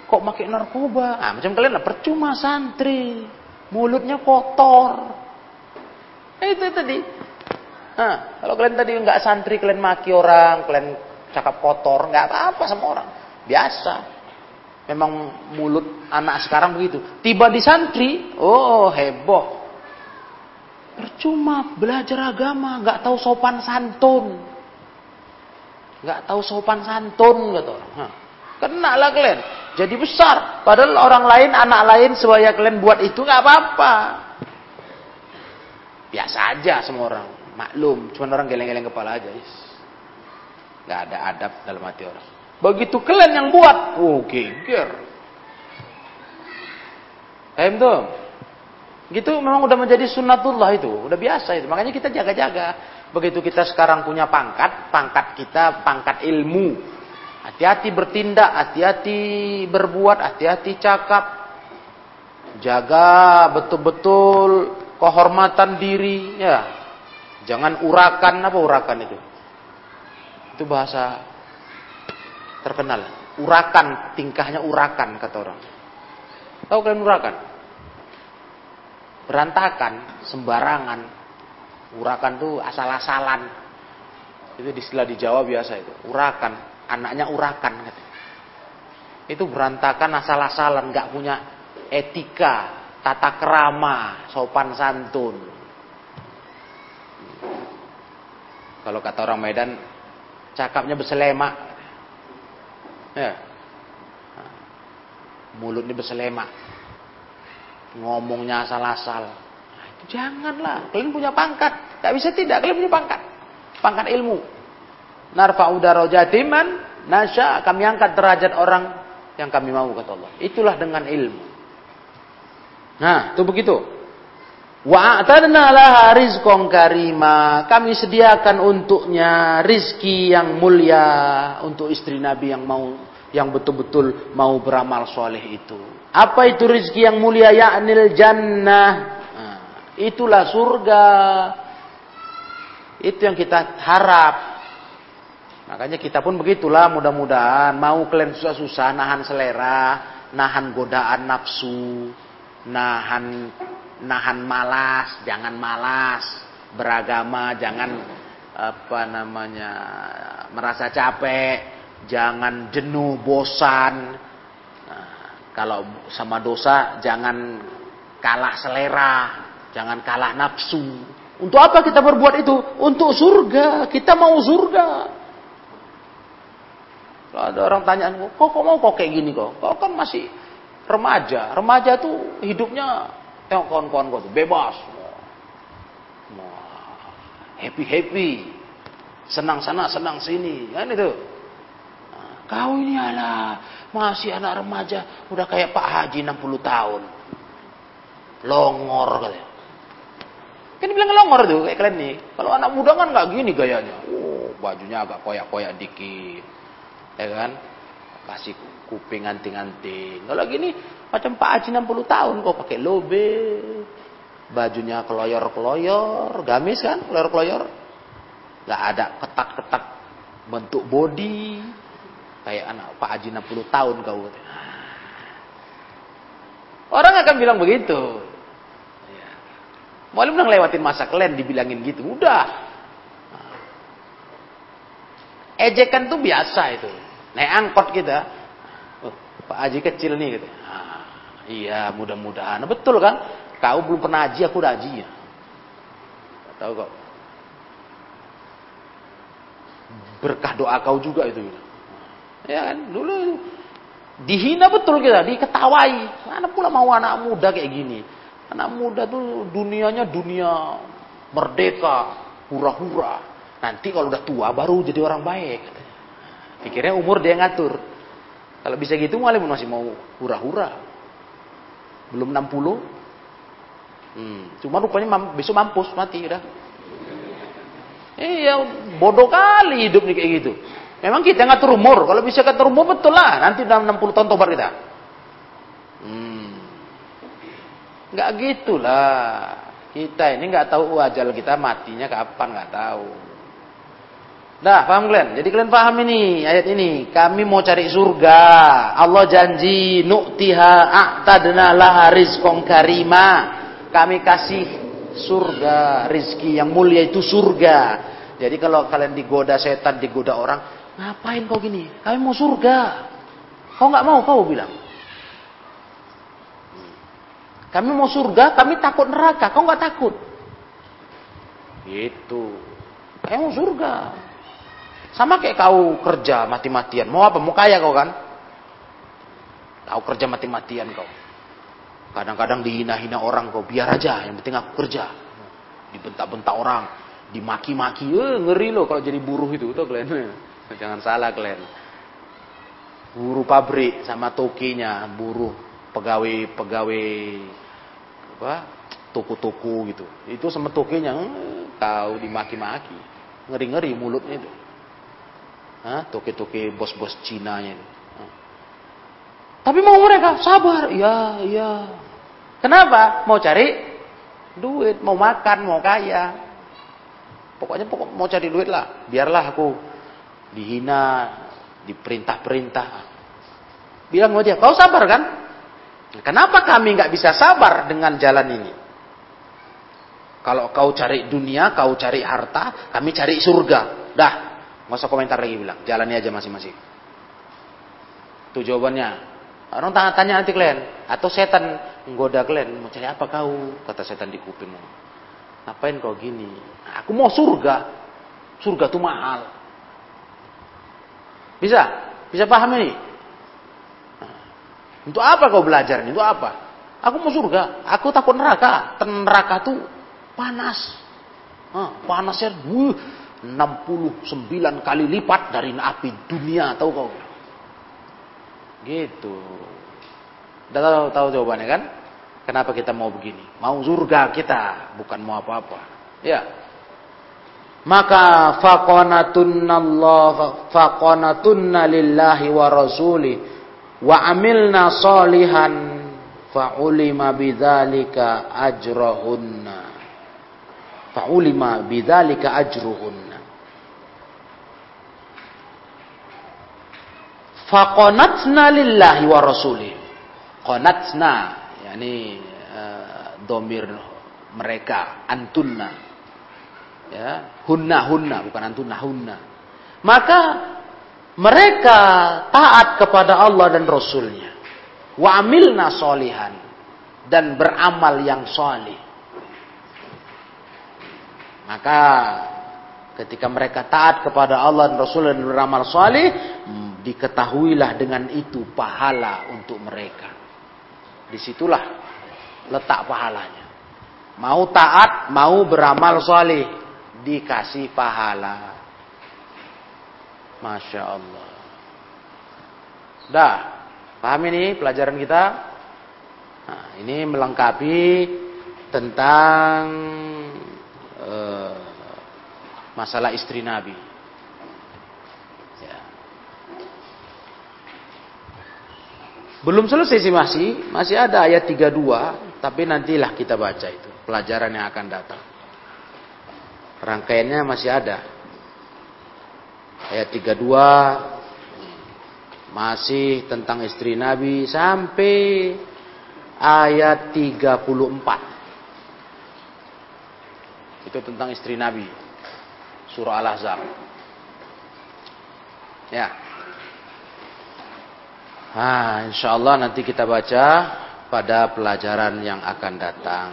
Kok pakai narkoba? Ah, macam kalian lah, percuma santri, mulutnya kotor. Eh, itu tadi. Nah, kalau kalian tadi nggak santri, kalian maki orang, kalian cakap kotor, nggak apa-apa sama orang. Biasa. Memang mulut anak sekarang begitu. Tiba di santri, oh heboh. Percuma belajar agama, nggak tahu sopan santun. Nggak tahu sopan santun, kata orang. Kena lah kalian. Jadi besar. Padahal orang lain, anak lain, supaya kalian buat itu nggak apa-apa. Biasa aja semua orang. Maklum. Cuma orang geleng-geleng kepala aja. Nggak ada adab dalam hati orang. Begitu kalian yang buat. Oh geger. Paham tuh? Gitu memang udah menjadi sunnatullah itu. Udah biasa itu. Makanya kita jaga-jaga. Begitu kita sekarang punya pangkat. Pangkat kita pangkat ilmu Hati-hati bertindak, hati-hati berbuat, hati-hati cakap. Jaga betul-betul kehormatan diri, ya. Jangan urakan apa urakan itu? Itu bahasa terkenal. Urakan, tingkahnya urakan kata orang. Tahu kalian urakan? Berantakan, sembarangan. Urakan tuh asal-asalan. Itu istilah di Jawa biasa itu. Urakan anaknya urakan gitu. Itu berantakan asal-asalan, nggak punya etika, tata kerama, sopan santun. Kalau kata orang Medan, cakapnya berselemak. Ya. Mulutnya berselemak. Ngomongnya asal-asal. Nah, janganlah. Kalian punya pangkat. Gak bisa tidak. Kalian punya pangkat. Pangkat ilmu narfa'u darajatim nasya kami angkat derajat orang yang kami mau kata Allah. Itulah dengan ilmu. Nah, itu begitu. Wa a'tadna laha rizqan karima. Kami sediakan untuknya rizki yang mulia untuk istri Nabi yang mau yang betul-betul mau beramal soleh itu. Apa itu rizki yang mulia? Ya'nil jannah. Nah, itulah surga. Itu yang kita harap. Makanya kita pun begitulah mudah-mudahan mau kalian susah-susah nahan selera, nahan godaan nafsu, nahan nahan malas, jangan malas, beragama jangan apa namanya merasa capek, jangan jenuh, bosan. Nah, kalau sama dosa jangan kalah selera, jangan kalah nafsu. Untuk apa kita berbuat itu? Untuk surga. Kita mau surga. Kalau ada orang tanya, kok kok mau kok kayak gini kok? Kau kan masih remaja. Remaja tuh hidupnya tengok kawan-kawan kau tuh bebas. Happy happy. Senang sana, senang sini. Kan itu. Nah, kau ini ala masih anak remaja, udah kayak Pak Haji 60 tahun. Longor katanya. Kan bilang longor tuh kayak kalian nih. Kalau anak muda kan nggak gini gayanya. Oh, bajunya agak koyak-koyak dikit ya kan? Kasih kuping anting-anting kalau gini macam Pak Haji 60 tahun kok pakai lobe. Bajunya keloyor-keloyor. Gamis kan? Keloyor-keloyor. Nggak ada ketak-ketak bentuk body. Kayak anak Pak Haji 60 tahun kau. Orang akan bilang begitu. Ya. Malu bilang lewatin masa kalian dibilangin gitu. Udah. Ejekan tuh biasa itu naik angkot kita. Oh, Pak Haji kecil nih gitu. Ah, iya, mudah-mudahan. Betul kan? Kau belum pernah haji, aku udah haji ya. Tahu kau? Berkah doa kau juga itu. Ya kan? Dulu dihina betul kita, diketawai. Mana pula mau anak muda kayak gini? Anak muda tuh dunianya dunia merdeka, hura-hura. Nanti kalau udah tua baru jadi orang baik. Pikirnya umur dia ngatur. Kalau bisa gitu malah masih mau hura-hura. Belum 60, Hmm. Cuma rupanya mam, besok mampus mati udah. Iya, bodoh kali hidup nih kayak gitu. Memang kita ngatur umur. Kalau bisa ngatur umur betul lah. Nanti dalam 60 tahun tobat kita. Hmm. Nggak gitulah. Kita ini nggak tahu ajal kita matinya kapan nggak tahu. Dah, paham kalian? Jadi kalian paham ini ayat ini. Kami mau cari surga. Allah janji nu'tiha a'tadna laha rizqan karima kami kasih surga, rizki yang mulia itu surga. Jadi kalau kalian digoda setan, digoda orang, ngapain kau gini? Kami mau surga. Kau nggak mau, kau bilang. Kami mau surga, kami takut neraka. Kau nggak takut? Gitu. Kami mau surga. Sama kayak kau kerja mati-matian. Mau apa? Mau kaya kau kan? Kau kerja mati-matian kau. Kadang-kadang dihina-hina orang kok, biar aja, yang penting aku kerja. Dibentak-bentak orang, dimaki-maki, eh, ngeri loh kalau jadi buruh itu, tuh kalian. Jangan salah kalian. Buruh pabrik sama tokinya, buruh pegawai-pegawai apa toko-toko gitu. Itu sama tokinya, eh, kau dimaki-maki. Ngeri-ngeri mulutnya itu. Toke-toke bos-bos Cina itu. Tapi mau mereka sabar, ya, ya. Kenapa? Mau cari duit, mau makan, mau kaya. Pokoknya pokok mau cari duit lah. Biarlah aku dihina, diperintah-perintah. Bilang sama dia, kau sabar kan? Kenapa kami nggak bisa sabar dengan jalan ini? Kalau kau cari dunia, kau cari harta, kami cari surga. Dah, nggak usah komentar lagi bilang, jalani aja masing-masing. Itu jawabannya. Orang tanya, tanya nanti kalian. Atau setan menggoda kalian. Mau cari apa kau? Kata setan di kupingmu. Ngapain kau gini? Aku mau surga. Surga itu mahal. Bisa? Bisa paham ini? Nah, untuk apa kau belajar? Untuk apa? Aku mau surga. Aku takut neraka. Neraka tuh panas. Nah, panasnya wuh, 69 kali lipat dari api dunia. Tahu kau? Gitu. Udah tahu, tahu jawabannya kan? Kenapa kita mau begini? Mau surga kita, bukan mau apa-apa. Ya. Maka faqanatunna Allah faqanatunna lillahi wa rasuli wa amilna salihan fa'ulima bidzalika ajrahunna. Fa'ulima bidzalika ajruhunna. Faqanatna lillahi wa rasuli. Qanatna, yakni uh, domir mereka, antunna. Ya, hunna hunna bukan antunna hunna. Maka mereka taat kepada Allah dan Rasulnya. Wa amilna solihan. Dan beramal yang solih. Maka ketika mereka taat kepada Allah dan Rasul dan beramal solih, diketahuilah dengan itu pahala untuk mereka. Di situlah letak pahalanya. Mau taat, mau beramal soleh, dikasih pahala. Masya Allah. Dah, paham ini pelajaran kita? Nah, ini melengkapi tentang masalah istri Nabi. Belum selesai sih masih, masih ada ayat 32, tapi nantilah kita baca itu, pelajaran yang akan datang. Rangkaiannya masih ada. Ayat 32 masih tentang istri Nabi sampai ayat 34. Itu tentang istri Nabi. Surah Al-Ahzab. Ya. Ah, insya Allah nanti kita baca pada pelajaran yang akan datang.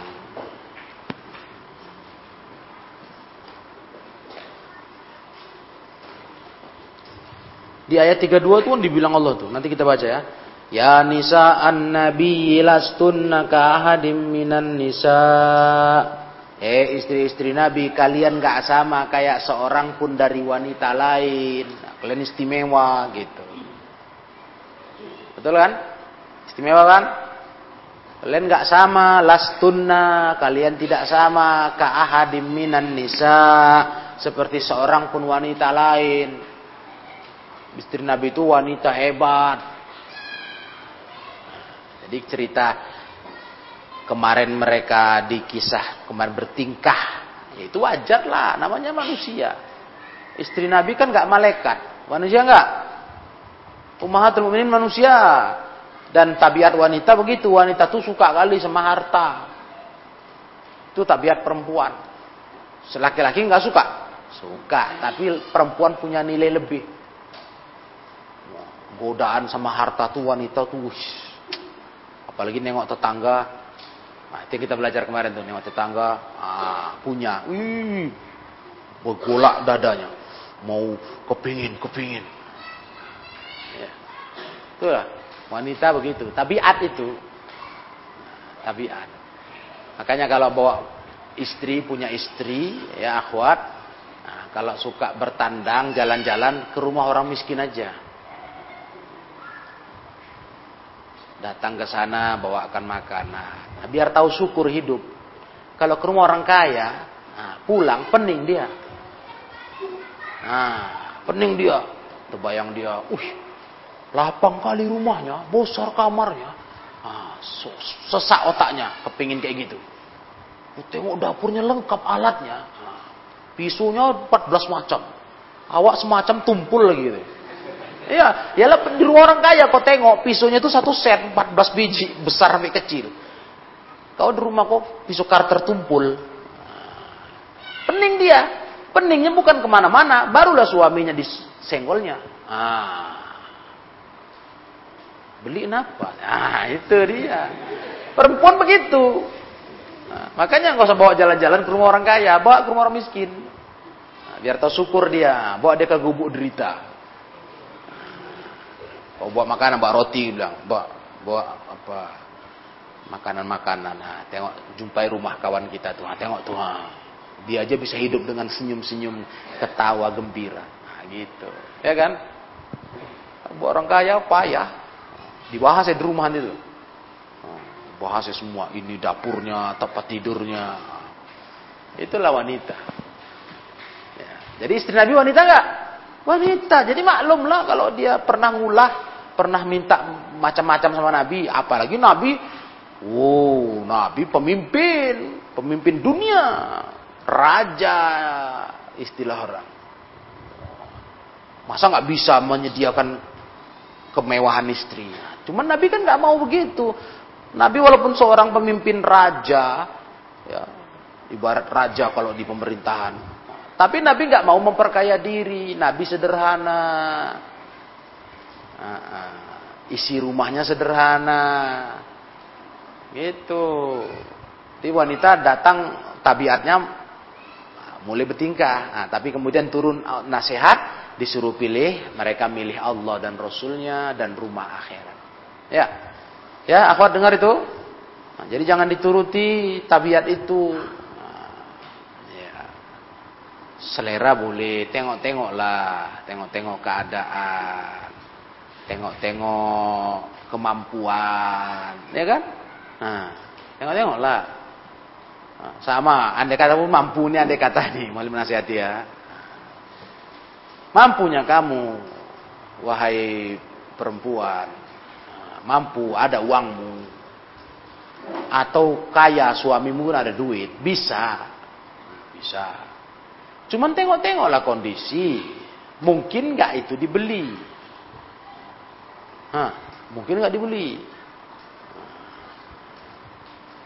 Di ayat 32 itu kan dibilang Allah tuh. Nanti kita baca ya. Ya nisa an nabi lastunna ka ahadim minan nisa. Eh istri-istri Nabi kalian gak sama kayak seorang pun dari wanita lain. Kalian istimewa gitu. Betul kan? Istimewa kan? Kalian gak sama lastunna, kalian tidak sama ka ahadim minan nisa seperti seorang pun wanita lain. Istri Nabi itu wanita hebat. Jadi cerita kemarin mereka di kisah kemarin bertingkah, ya itu wajar lah, namanya manusia. Istri Nabi kan nggak malaikat, manusia nggak. Ummahatul mukminin manusia. Dan tabiat wanita begitu, wanita tuh suka kali sama harta. Itu tabiat perempuan. Selaki-laki nggak suka, suka, tapi perempuan punya nilai lebih godaan sama harta tuh wanita tuh apalagi nengok tetangga nah, itu kita belajar kemarin tuh nengok tetangga ah, punya. Wih bergolak dadanya. Mau kepingin kepingin. Ya. itulah wanita begitu. Tabiat itu. Tabiat. Makanya kalau bawa istri punya istri ya akhwat nah, kalau suka bertandang jalan-jalan ke rumah orang miskin aja. Datang ke sana bawakan makanan. Nah, biar tahu syukur hidup. Kalau ke rumah orang kaya, nah, pulang pening dia. Nah, pening dia. Terbayang dia, uh, lapang kali rumahnya, besar kamarnya. Nah, sesak otaknya, kepingin kayak gitu. Tengok dapurnya lengkap alatnya. Nah, pisaunya 14 macam. Awak semacam tumpul gitu. Iya, ialah di rumah orang kaya kau tengok pisaunya itu satu set 14 biji besar sampai kecil. Kau di rumah kau pisau karter tumpul. Pening dia. Peningnya bukan ke mana-mana. Barulah suaminya disenggolnya. Ah. Beli apa? Nah itu dia. Perempuan begitu. Nah, makanya nggak usah bawa jalan-jalan ke rumah orang kaya. Bawa ke rumah orang miskin. Nah, biar tahu syukur dia. Bawa dia ke gubuk derita. Oh, bawa makanan, bawa roti, bilang, bawa, bawa apa makanan-makanan. Nah, tengok jumpai rumah kawan kita tuh. Nah, tengok tuh. Nah, dia aja bisa hidup dengan senyum-senyum, ketawa gembira. Nah, gitu. Ya kan? Orang kaya payah. Dibahas ya di rumah itu. Bahas ya semua. Ini dapurnya, tempat tidurnya. Itulah wanita. Ya. Jadi istri Nabi wanita enggak? Wanita. Jadi maklumlah kalau dia pernah ngulah, pernah minta macam-macam sama Nabi. Apalagi Nabi, wow, Nabi pemimpin, pemimpin dunia, raja, istilah orang. Masa nggak bisa menyediakan kemewahan istri? Cuman Nabi kan nggak mau begitu. Nabi walaupun seorang pemimpin raja, ya, ibarat raja kalau di pemerintahan, tapi Nabi nggak mau memperkaya diri. Nabi sederhana. Isi rumahnya sederhana. Gitu. Jadi wanita datang tabiatnya mulai bertingkah. Nah, tapi kemudian turun nasihat, disuruh pilih. Mereka milih Allah dan Rasulnya dan rumah akhirat. Ya, ya, akhwat dengar itu. Nah, jadi jangan dituruti tabiat itu selera boleh tengok-tengok lah tengok-tengok keadaan tengok-tengok kemampuan ya kan nah tengok-tengok lah nah, sama andai kata pun mampu nih andai kata nih mau menasihati ya mampunya kamu wahai perempuan mampu ada uangmu atau kaya suamimu ada duit bisa bisa Cuman tengok-tengoklah kondisi. Mungkin nggak itu dibeli. Hah, mungkin nggak dibeli.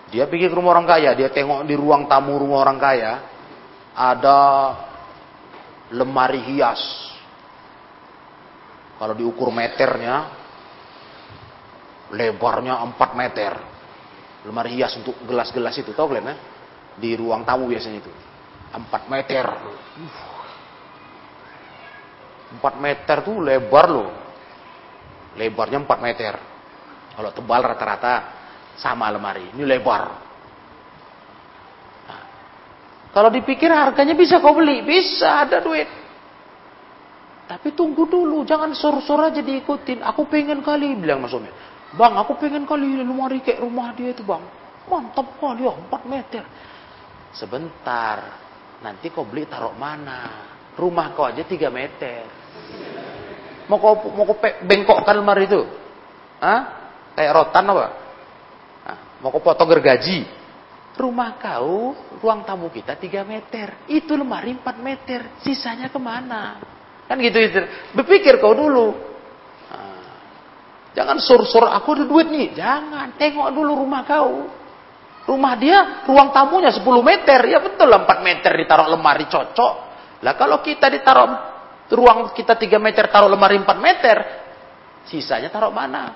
Dia pergi ke rumah orang kaya, dia tengok di ruang tamu rumah orang kaya ada lemari hias. Kalau diukur meternya, lebarnya 4 meter. lemari hias untuk gelas-gelas itu, tahu kalian ya? Di ruang tamu biasanya itu. 4 meter. 4 meter tuh lebar loh. Lebarnya 4 meter. Kalau tebal rata-rata sama lemari. Ini lebar. Nah, kalau dipikir harganya bisa kau beli, bisa ada duit. Tapi tunggu dulu, jangan sur-sur aja diikutin. Aku pengen kali, bilang Mas Omi. Bang, aku pengen kali lemari kayak rumah dia itu bang. Mantap kali ya, 4 meter. Sebentar, nanti kau beli taruh mana? Rumah kau aja 3 meter. Mau kau mau kau bengkokkan lemari itu? Hah? Kayak rotan apa? Mau kau potong gergaji? Rumah kau, ruang tamu kita 3 meter. Itu lemari 4 meter. Sisanya ke mana? Kan gitu itu. Berpikir kau dulu. Nah, jangan sur-sur aku ada duit nih. Jangan. Tengok dulu rumah kau. Rumah dia ruang tamunya 10 meter. Ya betul lah 4 meter ditaruh lemari cocok. Lah kalau kita ditaruh ruang kita 3 meter taruh lemari 4 meter. Sisanya taruh mana?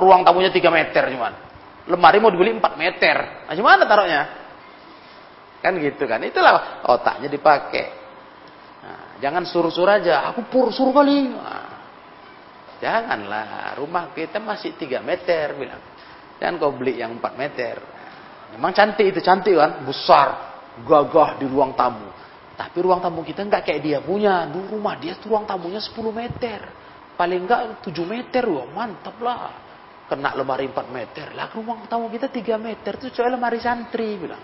Ruang tamunya 3 meter cuman. Lemari mau dibeli 4 meter. Nah, gimana taruhnya? Kan gitu kan. Itulah otaknya dipakai. Jangan suruh-suruh aja, aku pur suruh kali. Nah, janganlah, rumah kita masih 3 meter bilang. Jangan kau beli yang 4 meter. Memang cantik itu, cantik kan, besar, gagah di ruang tamu. Tapi ruang tamu kita enggak kayak dia punya. Di rumah dia tuh ruang tamunya 10 meter. Paling enggak 7 meter, wah mantap lah. Kena lemari 4 meter. Lah ruang tamu kita 3 meter, tuh coba lemari santri bilang.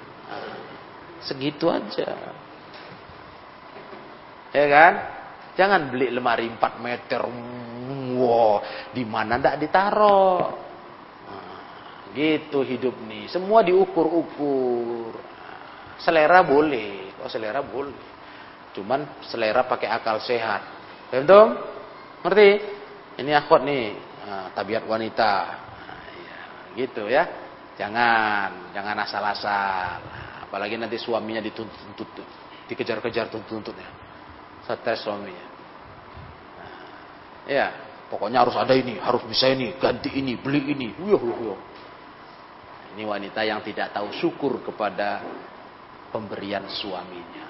Segitu aja. Ya kan? Jangan beli lemari 4 meter. Wow, di mana ndak ditaruh? Nah, gitu hidup nih. Semua diukur-ukur. Selera boleh, oh selera boleh. Cuman selera pakai akal sehat. Paham Ngerti? Ini akhwat nih, nah, tabiat wanita. Nah, ya, gitu ya. Jangan, jangan asal-asal. Apalagi nanti suaminya dituntut, dikejar-kejar tuntut-tuntutnya stres suaminya. Nah, ya, pokoknya harus ada ini, harus bisa ini, ganti ini, beli ini. Wih, wih. Ini wanita yang tidak tahu syukur kepada pemberian suaminya.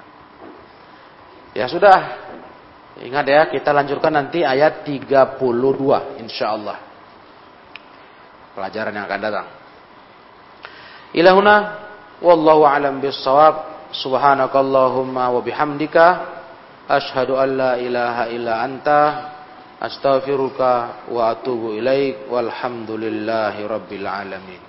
Ya sudah. Ingat ya, kita lanjutkan nanti ayat 32 insya Allah. Pelajaran yang akan datang. Ilahuna wallahu alam bisawab. Subhanakallahumma wa bihamdika Ashhadu an la ilaha illa anta astaghfiruka wa atubu ilaik walhamdulillahi rabbil alamin